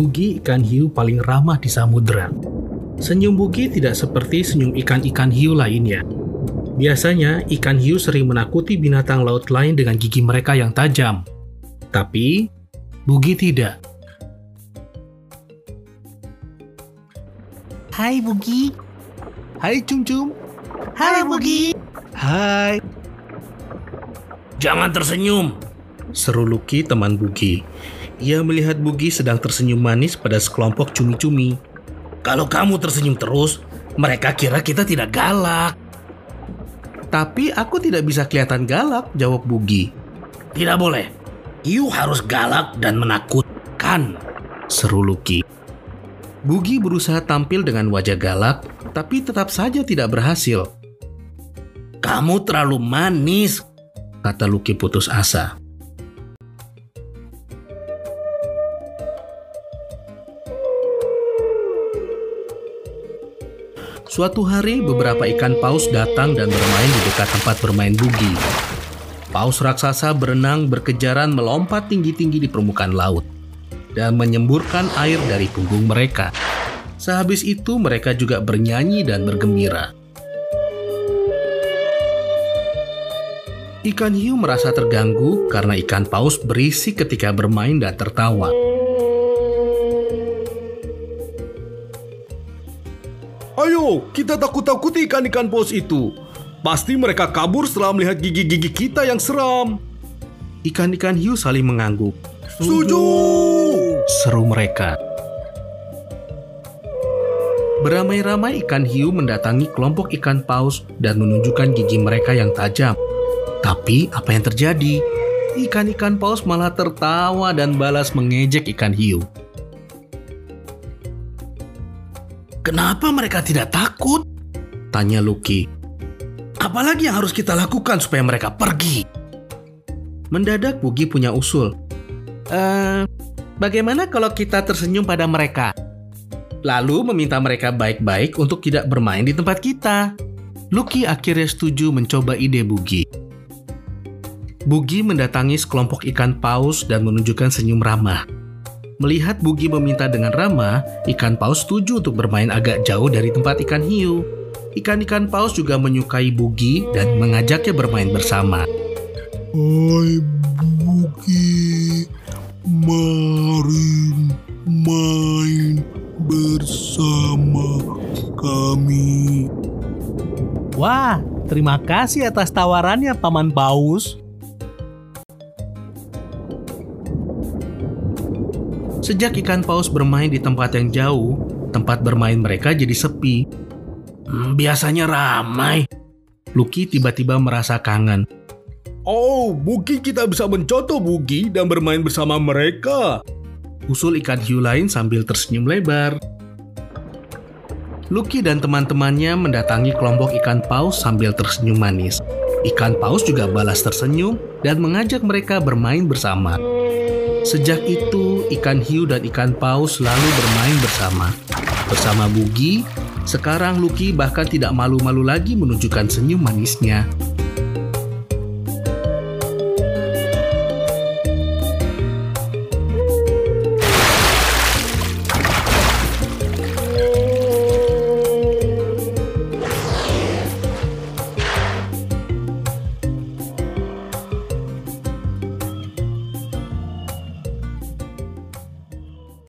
Bugi ikan hiu paling ramah di samudera. Senyum Bugi tidak seperti senyum ikan-ikan hiu lainnya. Biasanya, ikan hiu sering menakuti binatang laut lain dengan gigi mereka yang tajam. Tapi, Bugi tidak. Hai Bugi. Hai Cum Cum. Hai Bugi. Hai. Jangan tersenyum, seru Lucky teman Bugi. Ia melihat Bugi sedang tersenyum manis pada sekelompok cumi-cumi. Kalau kamu tersenyum terus, mereka kira kita tidak galak. Tapi aku tidak bisa kelihatan galak, jawab Bugi. Tidak boleh. You harus galak dan menakutkan, seru Lucky. Bugi berusaha tampil dengan wajah galak, tapi tetap saja tidak berhasil. Kamu terlalu manis, kata Lucky putus asa. Suatu hari, beberapa ikan paus datang dan bermain di dekat tempat bermain bugi. Paus raksasa berenang berkejaran melompat tinggi-tinggi di permukaan laut dan menyemburkan air dari punggung mereka. Sehabis itu, mereka juga bernyanyi dan bergembira. Ikan hiu merasa terganggu karena ikan paus berisik ketika bermain dan tertawa. Ayo, kita takut-takuti ikan-ikan paus itu. Pasti mereka kabur setelah melihat gigi-gigi kita yang seram. Ikan-ikan hiu saling mengangguk. Setuju! Seru mereka. Beramai-ramai ikan hiu mendatangi kelompok ikan paus dan menunjukkan gigi mereka yang tajam. Tapi apa yang terjadi? Ikan-ikan paus malah tertawa dan balas mengejek ikan hiu. Kenapa mereka tidak takut? Tanya Lucky. Apalagi yang harus kita lakukan supaya mereka pergi? Mendadak Bugi punya usul. Eh, bagaimana kalau kita tersenyum pada mereka? Lalu meminta mereka baik-baik untuk tidak bermain di tempat kita. Lucky akhirnya setuju mencoba ide Bugi. Bugi mendatangi sekelompok ikan paus dan menunjukkan senyum ramah. Melihat Bugi meminta dengan ramah, ikan paus setuju untuk bermain agak jauh dari tempat ikan hiu. Ikan-ikan paus juga menyukai Bugi dan mengajaknya bermain bersama. Hai Bugi, mari main bersama kami. Wah, terima kasih atas tawarannya Paman Paus. Sejak ikan paus bermain di tempat yang jauh, tempat bermain mereka jadi sepi. Hmm, biasanya ramai. Lucky tiba-tiba merasa kangen. Oh, mungkin kita bisa mencontoh Bugi dan bermain bersama mereka. Usul ikan hiu lain sambil tersenyum lebar. Lucky dan teman-temannya mendatangi kelompok ikan paus sambil tersenyum manis. Ikan paus juga balas tersenyum dan mengajak mereka bermain bersama. Sejak itu, ikan hiu dan ikan paus selalu bermain bersama. Bersama Bugi, sekarang Lucky bahkan tidak malu-malu lagi menunjukkan senyum manisnya.